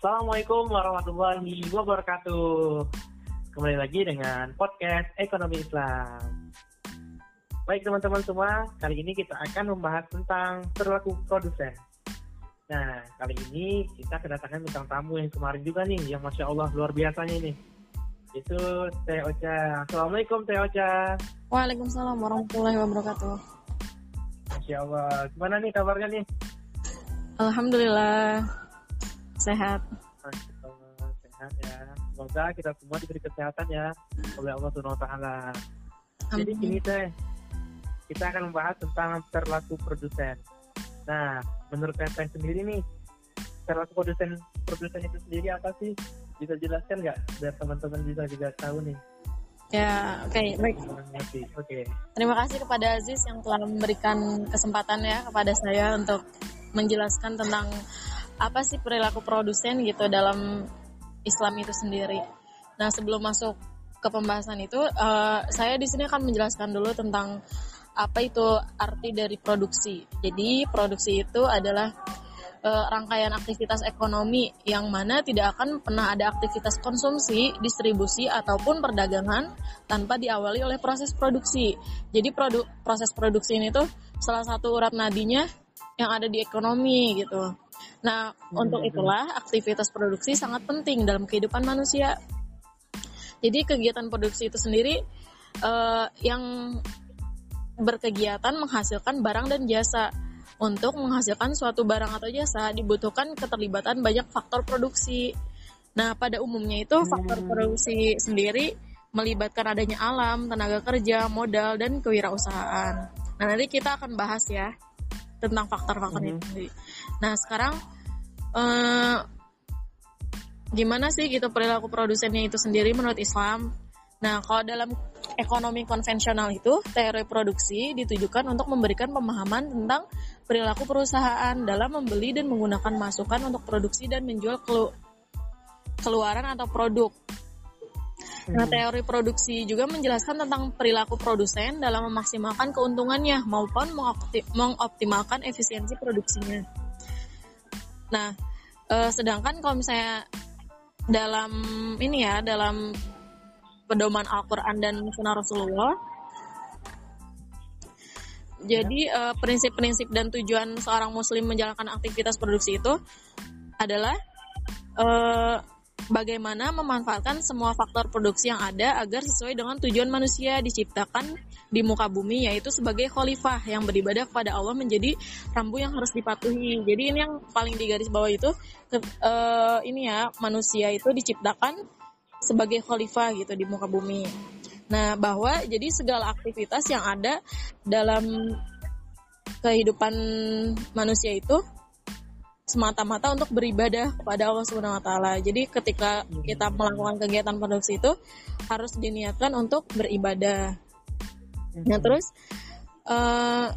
Assalamualaikum warahmatullahi wabarakatuh. Kembali lagi dengan podcast Ekonomi Islam. Baik teman-teman semua, kali ini kita akan membahas tentang perilaku produsen. Nah, kali ini kita kedatangan bintang tamu yang kemarin juga nih, yang Masya Allah luar biasanya nih. Itu Teh Ocha. Assalamualaikum Teh Ocha. Waalaikumsalam warahmatullahi wabarakatuh. Masya Allah. Gimana nih kabarnya nih? Alhamdulillah sehat. Sehat ya. Semoga kita semua diberi kesehatan ya oleh Allah Subhanahu wa taala. Jadi gini Teh, kita akan membahas tentang perilaku produsen. Nah, menurut Teteh sendiri nih, perilaku produsen produsen itu sendiri apa sih? Bisa jelaskan nggak biar teman-teman bisa juga tahu nih. Ya, oke, baik. Oke. Terima kasih kepada Aziz yang telah memberikan kesempatan ya kepada saya untuk menjelaskan tentang apa sih perilaku produsen gitu dalam Islam itu sendiri. Nah, sebelum masuk ke pembahasan itu, eh, saya di sini akan menjelaskan dulu tentang apa itu arti dari produksi. Jadi, produksi itu adalah eh, rangkaian aktivitas ekonomi yang mana tidak akan pernah ada aktivitas konsumsi, distribusi ataupun perdagangan tanpa diawali oleh proses produksi. Jadi produk proses produksi ini tuh salah satu urat nadinya yang ada di ekonomi gitu. Nah, untuk itulah aktivitas produksi sangat penting dalam kehidupan manusia. Jadi kegiatan produksi itu sendiri eh, yang berkegiatan menghasilkan barang dan jasa. Untuk menghasilkan suatu barang atau jasa dibutuhkan keterlibatan banyak faktor produksi. Nah, pada umumnya itu faktor produksi sendiri melibatkan adanya alam, tenaga kerja, modal, dan kewirausahaan. Nah, nanti kita akan bahas ya tentang faktor-faktor itu sendiri. Nah, sekarang eh, gimana sih gitu perilaku produsennya itu sendiri menurut Islam? Nah, kalau dalam ekonomi konvensional itu, teori produksi ditujukan untuk memberikan pemahaman tentang perilaku perusahaan dalam membeli dan menggunakan masukan untuk produksi dan menjual kelu- keluaran atau produk. Nah, teori produksi juga menjelaskan tentang perilaku produsen dalam memaksimalkan keuntungannya maupun mengopti- mengoptimalkan efisiensi produksinya. Nah, eh, sedangkan kalau misalnya dalam ini ya, dalam pedoman Al-Quran dan Sunnah Rasulullah, jadi eh, prinsip-prinsip dan tujuan seorang Muslim menjalankan aktivitas produksi itu adalah eh, bagaimana memanfaatkan semua faktor produksi yang ada agar sesuai dengan tujuan manusia diciptakan di muka bumi yaitu sebagai khalifah yang beribadah kepada Allah menjadi rambu yang harus dipatuhi. Jadi ini yang paling di garis bawah itu ke- eh, ini ya manusia itu diciptakan sebagai khalifah gitu di muka bumi. Nah, bahwa jadi segala aktivitas yang ada dalam kehidupan manusia itu semata-mata untuk beribadah kepada Allah Subhanahu wa taala. Jadi ketika kita melakukan kegiatan produksi itu harus diniatkan untuk beribadah. Nah, terus eh,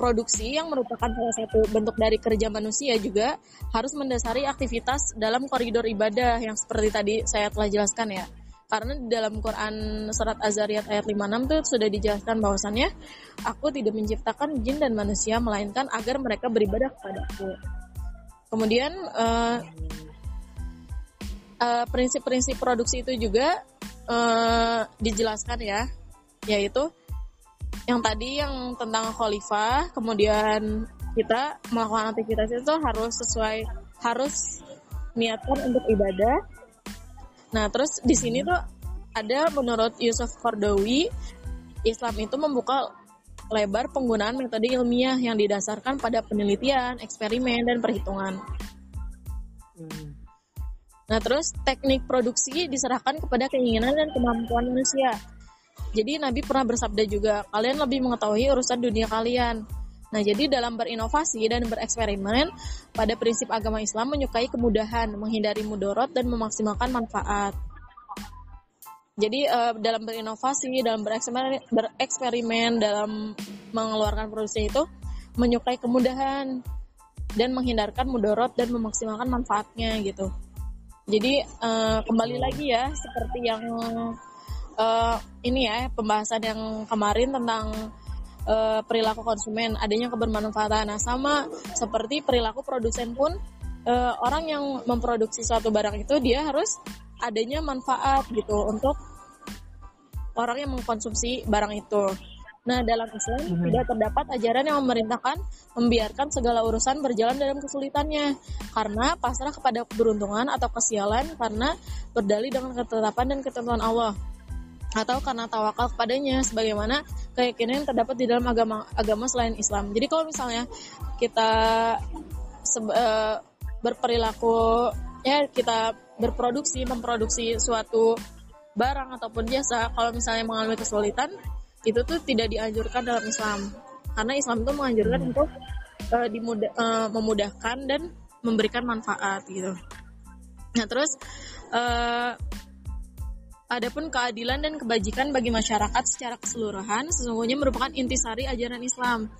produksi yang merupakan salah satu bentuk dari kerja manusia juga harus mendasari aktivitas dalam koridor ibadah yang seperti tadi saya telah jelaskan ya. Karena di dalam Quran surat Az-Zariyat ayat 56 itu sudah dijelaskan bahwasannya aku tidak menciptakan jin dan manusia melainkan agar mereka beribadah kepadaku. Kemudian eh, eh, prinsip-prinsip produksi itu juga eh, dijelaskan ya, yaitu yang tadi yang tentang khalifah, kemudian kita melakukan aktivitas itu harus sesuai harus niatkan untuk ibadah. Nah, terus di sini tuh ada menurut Yusuf Kordowi, Islam itu membuka lebar penggunaan metode ilmiah yang didasarkan pada penelitian, eksperimen, dan perhitungan. Hmm. Nah, terus teknik produksi diserahkan kepada keinginan dan kemampuan manusia. Jadi Nabi pernah bersabda juga, kalian lebih mengetahui urusan dunia kalian. Nah, jadi dalam berinovasi dan bereksperimen, pada prinsip agama Islam menyukai kemudahan, menghindari mudorot dan memaksimalkan manfaat. Jadi eh, dalam berinovasi, dalam bereksperimen, bereksperimen, dalam mengeluarkan produksi itu menyukai kemudahan dan menghindarkan mudorot dan memaksimalkan manfaatnya gitu. Jadi eh, kembali lagi ya seperti yang eh, ini ya pembahasan yang kemarin tentang eh, perilaku konsumen adanya kebermanfaatan. Nah sama seperti perilaku produsen pun uh, orang yang memproduksi suatu barang itu dia harus adanya manfaat gitu untuk orang yang mengkonsumsi barang itu. Nah, dalam Islam hmm. tidak terdapat ajaran yang memerintahkan membiarkan segala urusan berjalan dalam kesulitannya karena pasrah kepada keberuntungan atau kesialan karena berdalih dengan ketetapan dan ketentuan Allah atau karena tawakal kepadanya sebagaimana keyakinan yang terdapat di dalam agama agama selain Islam. Jadi kalau misalnya kita uh, berperilaku ya kita berproduksi memproduksi suatu barang ataupun jasa kalau misalnya mengalami kesulitan itu tuh tidak dianjurkan dalam Islam karena Islam itu menganjurkan hmm. untuk uh, dimudah, uh, memudahkan dan memberikan manfaat gitu. Nah terus uh, Adapun keadilan dan kebajikan bagi masyarakat secara keseluruhan sesungguhnya merupakan intisari ajaran Islam.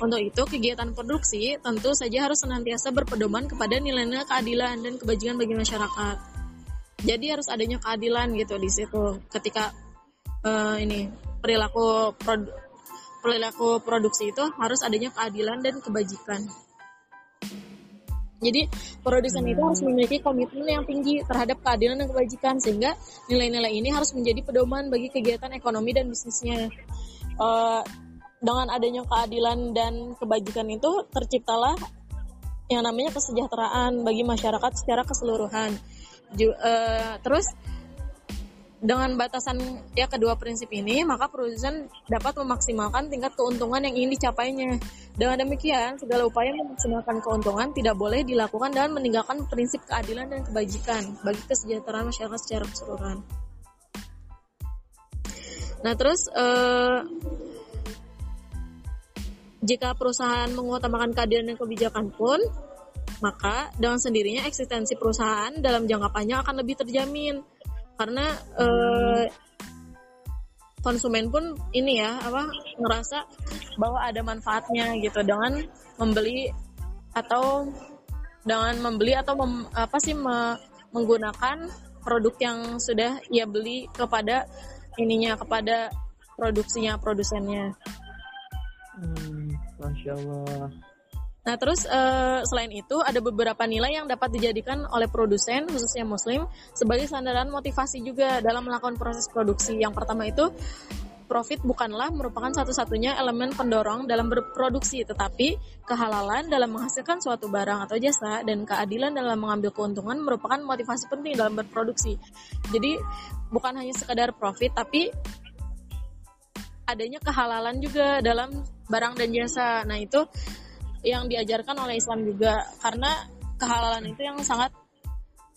Untuk itu, kegiatan produksi tentu saja harus senantiasa berpedoman kepada nilai-nilai keadilan dan kebajikan bagi masyarakat. Jadi harus adanya keadilan gitu di situ ketika uh, ini perilaku produ perilaku produksi itu harus adanya keadilan dan kebajikan. Jadi produsen itu harus memiliki komitmen yang tinggi terhadap keadilan dan kebajikan sehingga nilai-nilai ini harus menjadi pedoman bagi kegiatan ekonomi dan bisnisnya. Uh, dengan adanya keadilan dan kebajikan itu terciptalah yang namanya kesejahteraan bagi masyarakat secara keseluruhan. Ju, uh, terus dengan batasan ya kedua prinsip ini, maka produsen dapat memaksimalkan tingkat keuntungan yang ingin dicapainya. Dengan demikian, segala upaya memaksimalkan keuntungan tidak boleh dilakukan dengan meninggalkan prinsip keadilan dan kebajikan bagi kesejahteraan masyarakat secara keseluruhan. Nah, terus eh, jika perusahaan mengutamakan keadilan dan kebijakan pun, maka dengan sendirinya eksistensi perusahaan dalam jangka panjang akan lebih terjamin karena uh, konsumen pun ini ya apa ngerasa bahwa ada manfaatnya gitu dengan membeli atau dengan membeli atau mem, apa sih me, menggunakan produk yang sudah ia beli kepada ininya kepada produksinya produsennya. Hmm, Masya Allah. Nah, terus uh, selain itu ada beberapa nilai yang dapat dijadikan oleh produsen khususnya muslim sebagai sandaran motivasi juga dalam melakukan proses produksi. Yang pertama itu profit bukanlah merupakan satu-satunya elemen pendorong dalam berproduksi, tetapi kehalalan dalam menghasilkan suatu barang atau jasa dan keadilan dalam mengambil keuntungan merupakan motivasi penting dalam berproduksi. Jadi bukan hanya sekedar profit, tapi adanya kehalalan juga dalam barang dan jasa. Nah itu yang diajarkan oleh Islam juga karena kehalalan itu yang sangat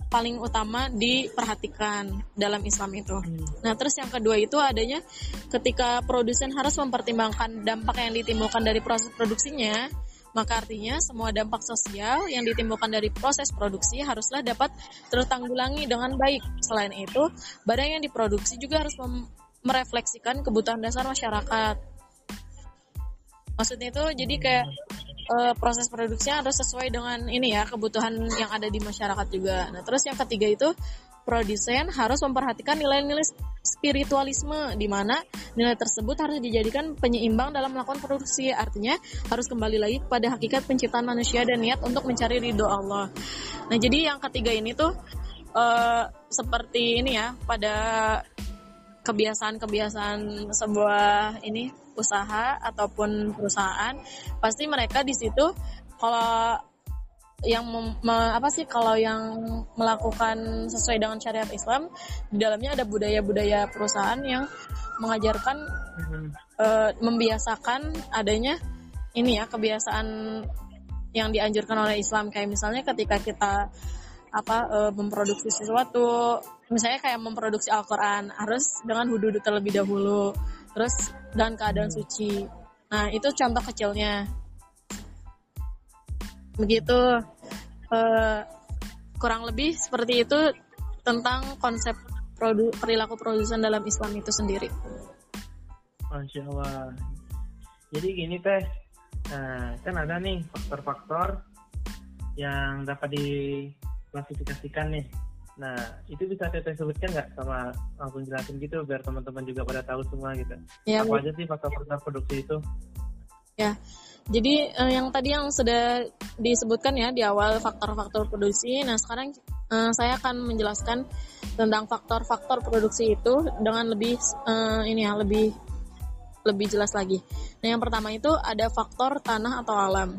paling utama diperhatikan dalam Islam itu. Hmm. Nah, terus yang kedua itu adanya ketika produsen harus mempertimbangkan dampak yang ditimbulkan dari proses produksinya, maka artinya semua dampak sosial yang ditimbulkan dari proses produksi haruslah dapat tertanggulangi dengan baik. Selain itu, barang yang diproduksi juga harus merefleksikan kebutuhan dasar masyarakat. Maksudnya itu jadi kayak uh, proses produksinya harus sesuai dengan ini ya kebutuhan yang ada di masyarakat juga. Nah terus yang ketiga itu produsen harus memperhatikan nilai-nilai spiritualisme di mana nilai tersebut harus dijadikan penyeimbang dalam melakukan produksi artinya harus kembali lagi kepada hakikat penciptaan manusia dan niat untuk mencari ridho Allah. Nah jadi yang ketiga ini tuh uh, seperti ini ya pada kebiasaan-kebiasaan sebuah ini usaha ataupun perusahaan pasti mereka di situ kalau yang me, apa sih kalau yang melakukan sesuai dengan syariat Islam di dalamnya ada budaya-budaya perusahaan yang mengajarkan mm-hmm. uh, membiasakan adanya ini ya kebiasaan yang dianjurkan oleh Islam kayak misalnya ketika kita apa uh, memproduksi sesuatu misalnya kayak memproduksi Al-Qur'an harus dengan hudu terlebih dahulu terus dan keadaan suci. Nah, itu contoh kecilnya. Begitu uh, kurang lebih seperti itu tentang konsep produ perilaku produsen dalam Islam itu sendiri. Masya Allah. Jadi gini teh, nah, kan ada nih faktor-faktor yang dapat diklasifikasikan nih Nah, itu bisa teteh sebutkan nggak sama langsung jelasin gitu biar teman-teman juga pada tahu semua gitu. Ya, Apa aja sih faktor-faktor produksi itu? Ya, jadi uh, yang tadi yang sudah disebutkan ya di awal faktor-faktor produksi. Nah sekarang uh, saya akan menjelaskan tentang faktor-faktor produksi itu dengan lebih uh, ini ya lebih lebih jelas lagi. Nah yang pertama itu ada faktor tanah atau alam.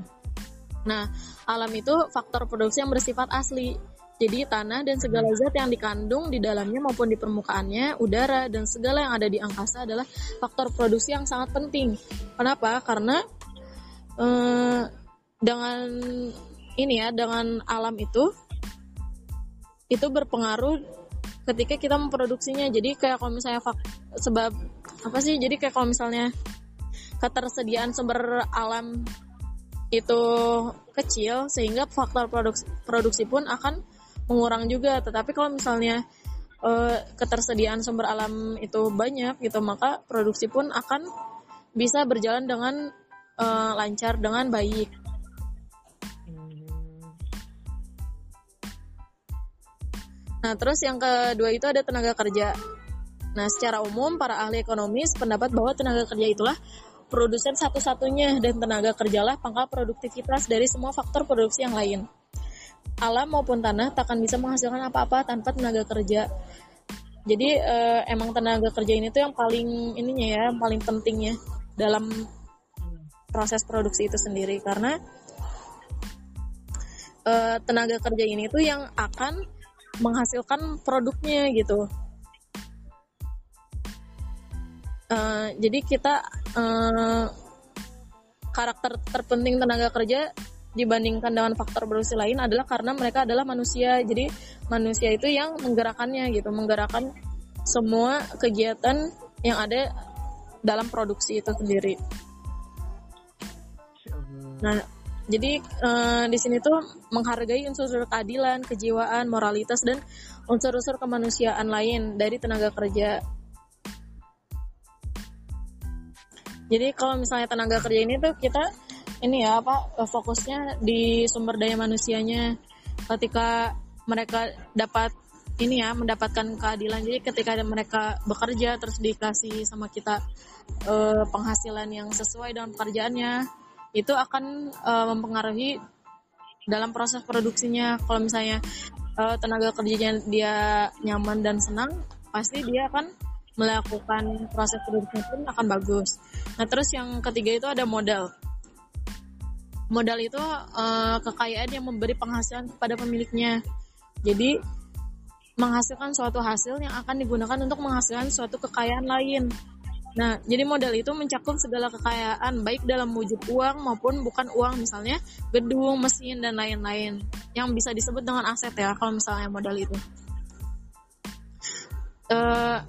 Nah alam itu faktor produksi yang bersifat asli. Jadi tanah dan segala zat yang dikandung di dalamnya maupun di permukaannya, udara dan segala yang ada di angkasa adalah faktor produksi yang sangat penting. Kenapa? Karena eh, dengan ini ya dengan alam itu itu berpengaruh ketika kita memproduksinya jadi kayak kalau misalnya fak, sebab apa sih jadi kayak kalau misalnya ketersediaan sumber alam itu kecil sehingga faktor produksi, produksi pun akan mengurang juga tetapi kalau misalnya eh, ketersediaan sumber alam itu banyak gitu maka produksi pun akan bisa berjalan dengan uh, lancar dengan baik. Nah, terus yang kedua itu ada tenaga kerja. Nah, secara umum para ahli ekonomi pendapat bahwa tenaga kerja itulah produsen satu-satunya dan tenaga kerjalah pangkal produktivitas dari semua faktor produksi yang lain. Alam maupun tanah takkan bisa menghasilkan apa-apa tanpa tenaga kerja. Jadi eh, emang tenaga kerja ini tuh yang paling ininya ya, yang paling penting ya dalam proses produksi itu sendiri karena uh, tenaga kerja ini tuh yang akan menghasilkan produknya gitu. Uh, jadi kita uh, karakter terpenting tenaga kerja dibandingkan dengan faktor produksi lain adalah karena mereka adalah manusia. Jadi manusia itu yang menggerakkannya gitu, menggerakkan semua kegiatan yang ada dalam produksi itu sendiri. Nah, jadi uh, di sini tuh menghargai unsur-unsur keadilan, kejiwaan, moralitas dan unsur-unsur kemanusiaan lain dari tenaga kerja. Jadi kalau misalnya tenaga kerja ini tuh kita ini ya apa fokusnya di sumber daya manusianya ketika mereka dapat ini ya mendapatkan keadilan jadi ketika mereka bekerja terus dikasih sama kita eh, penghasilan yang sesuai dengan pekerjaannya itu akan uh, mempengaruhi dalam proses produksinya. Kalau misalnya uh, tenaga kerjanya dia nyaman dan senang, pasti dia akan melakukan proses produksinya pun akan bagus. Nah terus yang ketiga itu ada modal. Modal itu uh, kekayaan yang memberi penghasilan kepada pemiliknya. Jadi menghasilkan suatu hasil yang akan digunakan untuk menghasilkan suatu kekayaan lain. Nah, jadi modal itu mencakup segala kekayaan, baik dalam wujud uang maupun bukan uang, misalnya gedung, mesin, dan lain-lain, yang bisa disebut dengan aset ya, kalau misalnya modal itu. Uh,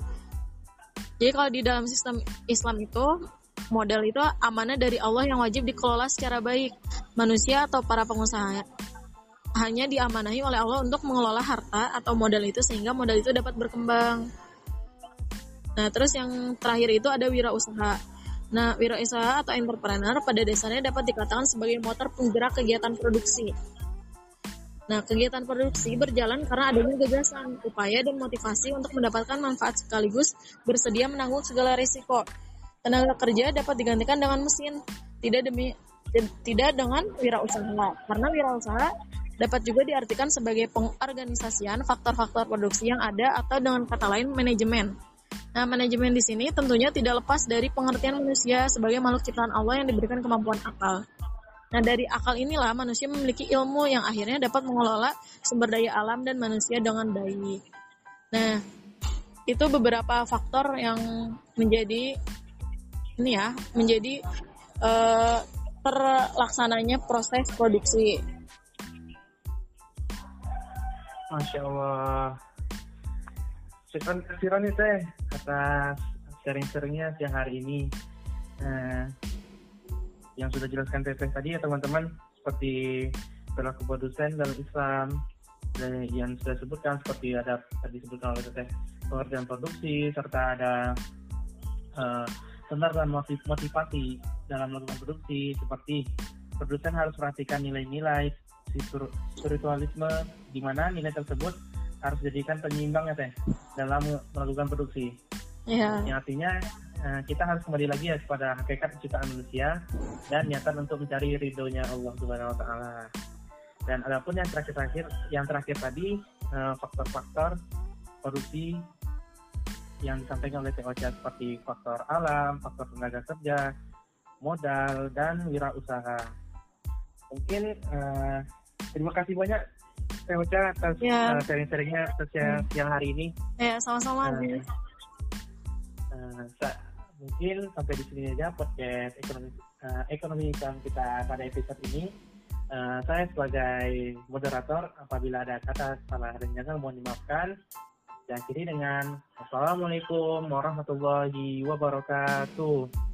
jadi kalau di dalam sistem Islam itu, modal itu amanah dari Allah yang wajib dikelola secara baik. Manusia atau para pengusaha hanya diamanahi oleh Allah untuk mengelola harta atau modal itu sehingga modal itu dapat berkembang. Nah, terus yang terakhir itu ada wirausaha. Nah, wirausaha atau entrepreneur pada dasarnya dapat dikatakan sebagai motor penggerak kegiatan produksi. Nah, kegiatan produksi berjalan karena adanya gagasan, upaya, dan motivasi untuk mendapatkan manfaat sekaligus bersedia menanggung segala risiko. Tenaga kerja dapat digantikan dengan mesin, tidak demi tidak dengan wirausaha. Karena wirausaha dapat juga diartikan sebagai pengorganisasian faktor-faktor produksi yang ada atau dengan kata lain manajemen. Nah, manajemen di sini tentunya tidak lepas dari pengertian manusia sebagai makhluk ciptaan Allah yang diberikan kemampuan akal. Nah, dari akal inilah manusia memiliki ilmu yang akhirnya dapat mengelola sumber daya alam dan manusia dengan baik. Nah, itu beberapa faktor yang menjadi ini ya, menjadi uh, terlaksananya proses produksi. Masya Allah. Kasih nih teh atas sharing-sharingnya siang hari ini. Nah, yang sudah jelaskan Teteh tadi ya teman-teman seperti perilaku produsen dalam Islam dan yang sudah sebutkan seperti ada tadi disebutkan oleh Teteh pengertian produksi serta ada uh, tentang motivasi dalam melakukan produksi seperti produsen harus perhatikan nilai-nilai spiritualisme di mana nilai tersebut harus jadikan penyeimbang ya teh dalam melakukan produksi. Yeah. Yang artinya kita harus kembali lagi ya kepada hakikat penciptaan manusia dan niatan untuk mencari ridhonya Allah Subhanahu wa taala. Dan adapun yang terakhir-terakhir yang terakhir tadi faktor faktor-faktor korupsi yang disampaikan oleh TOC seperti faktor alam, faktor tenaga kerja, modal, dan wirausaha. Mungkin uh, terima kasih banyak TOC atas ya. uh, sharing-sharingnya atas yang, hmm. yang hari ini. Ya, sama-sama. Uh, uh, mungkin sampai di sini aja podcast ekonomi uh, ekonomi Islam kita pada episode ini. Uh, saya sebagai moderator apabila ada kata salah dan jangan mohon dimaafkan. Dan akhiri dengan Assalamualaikum warahmatullahi wabarakatuh.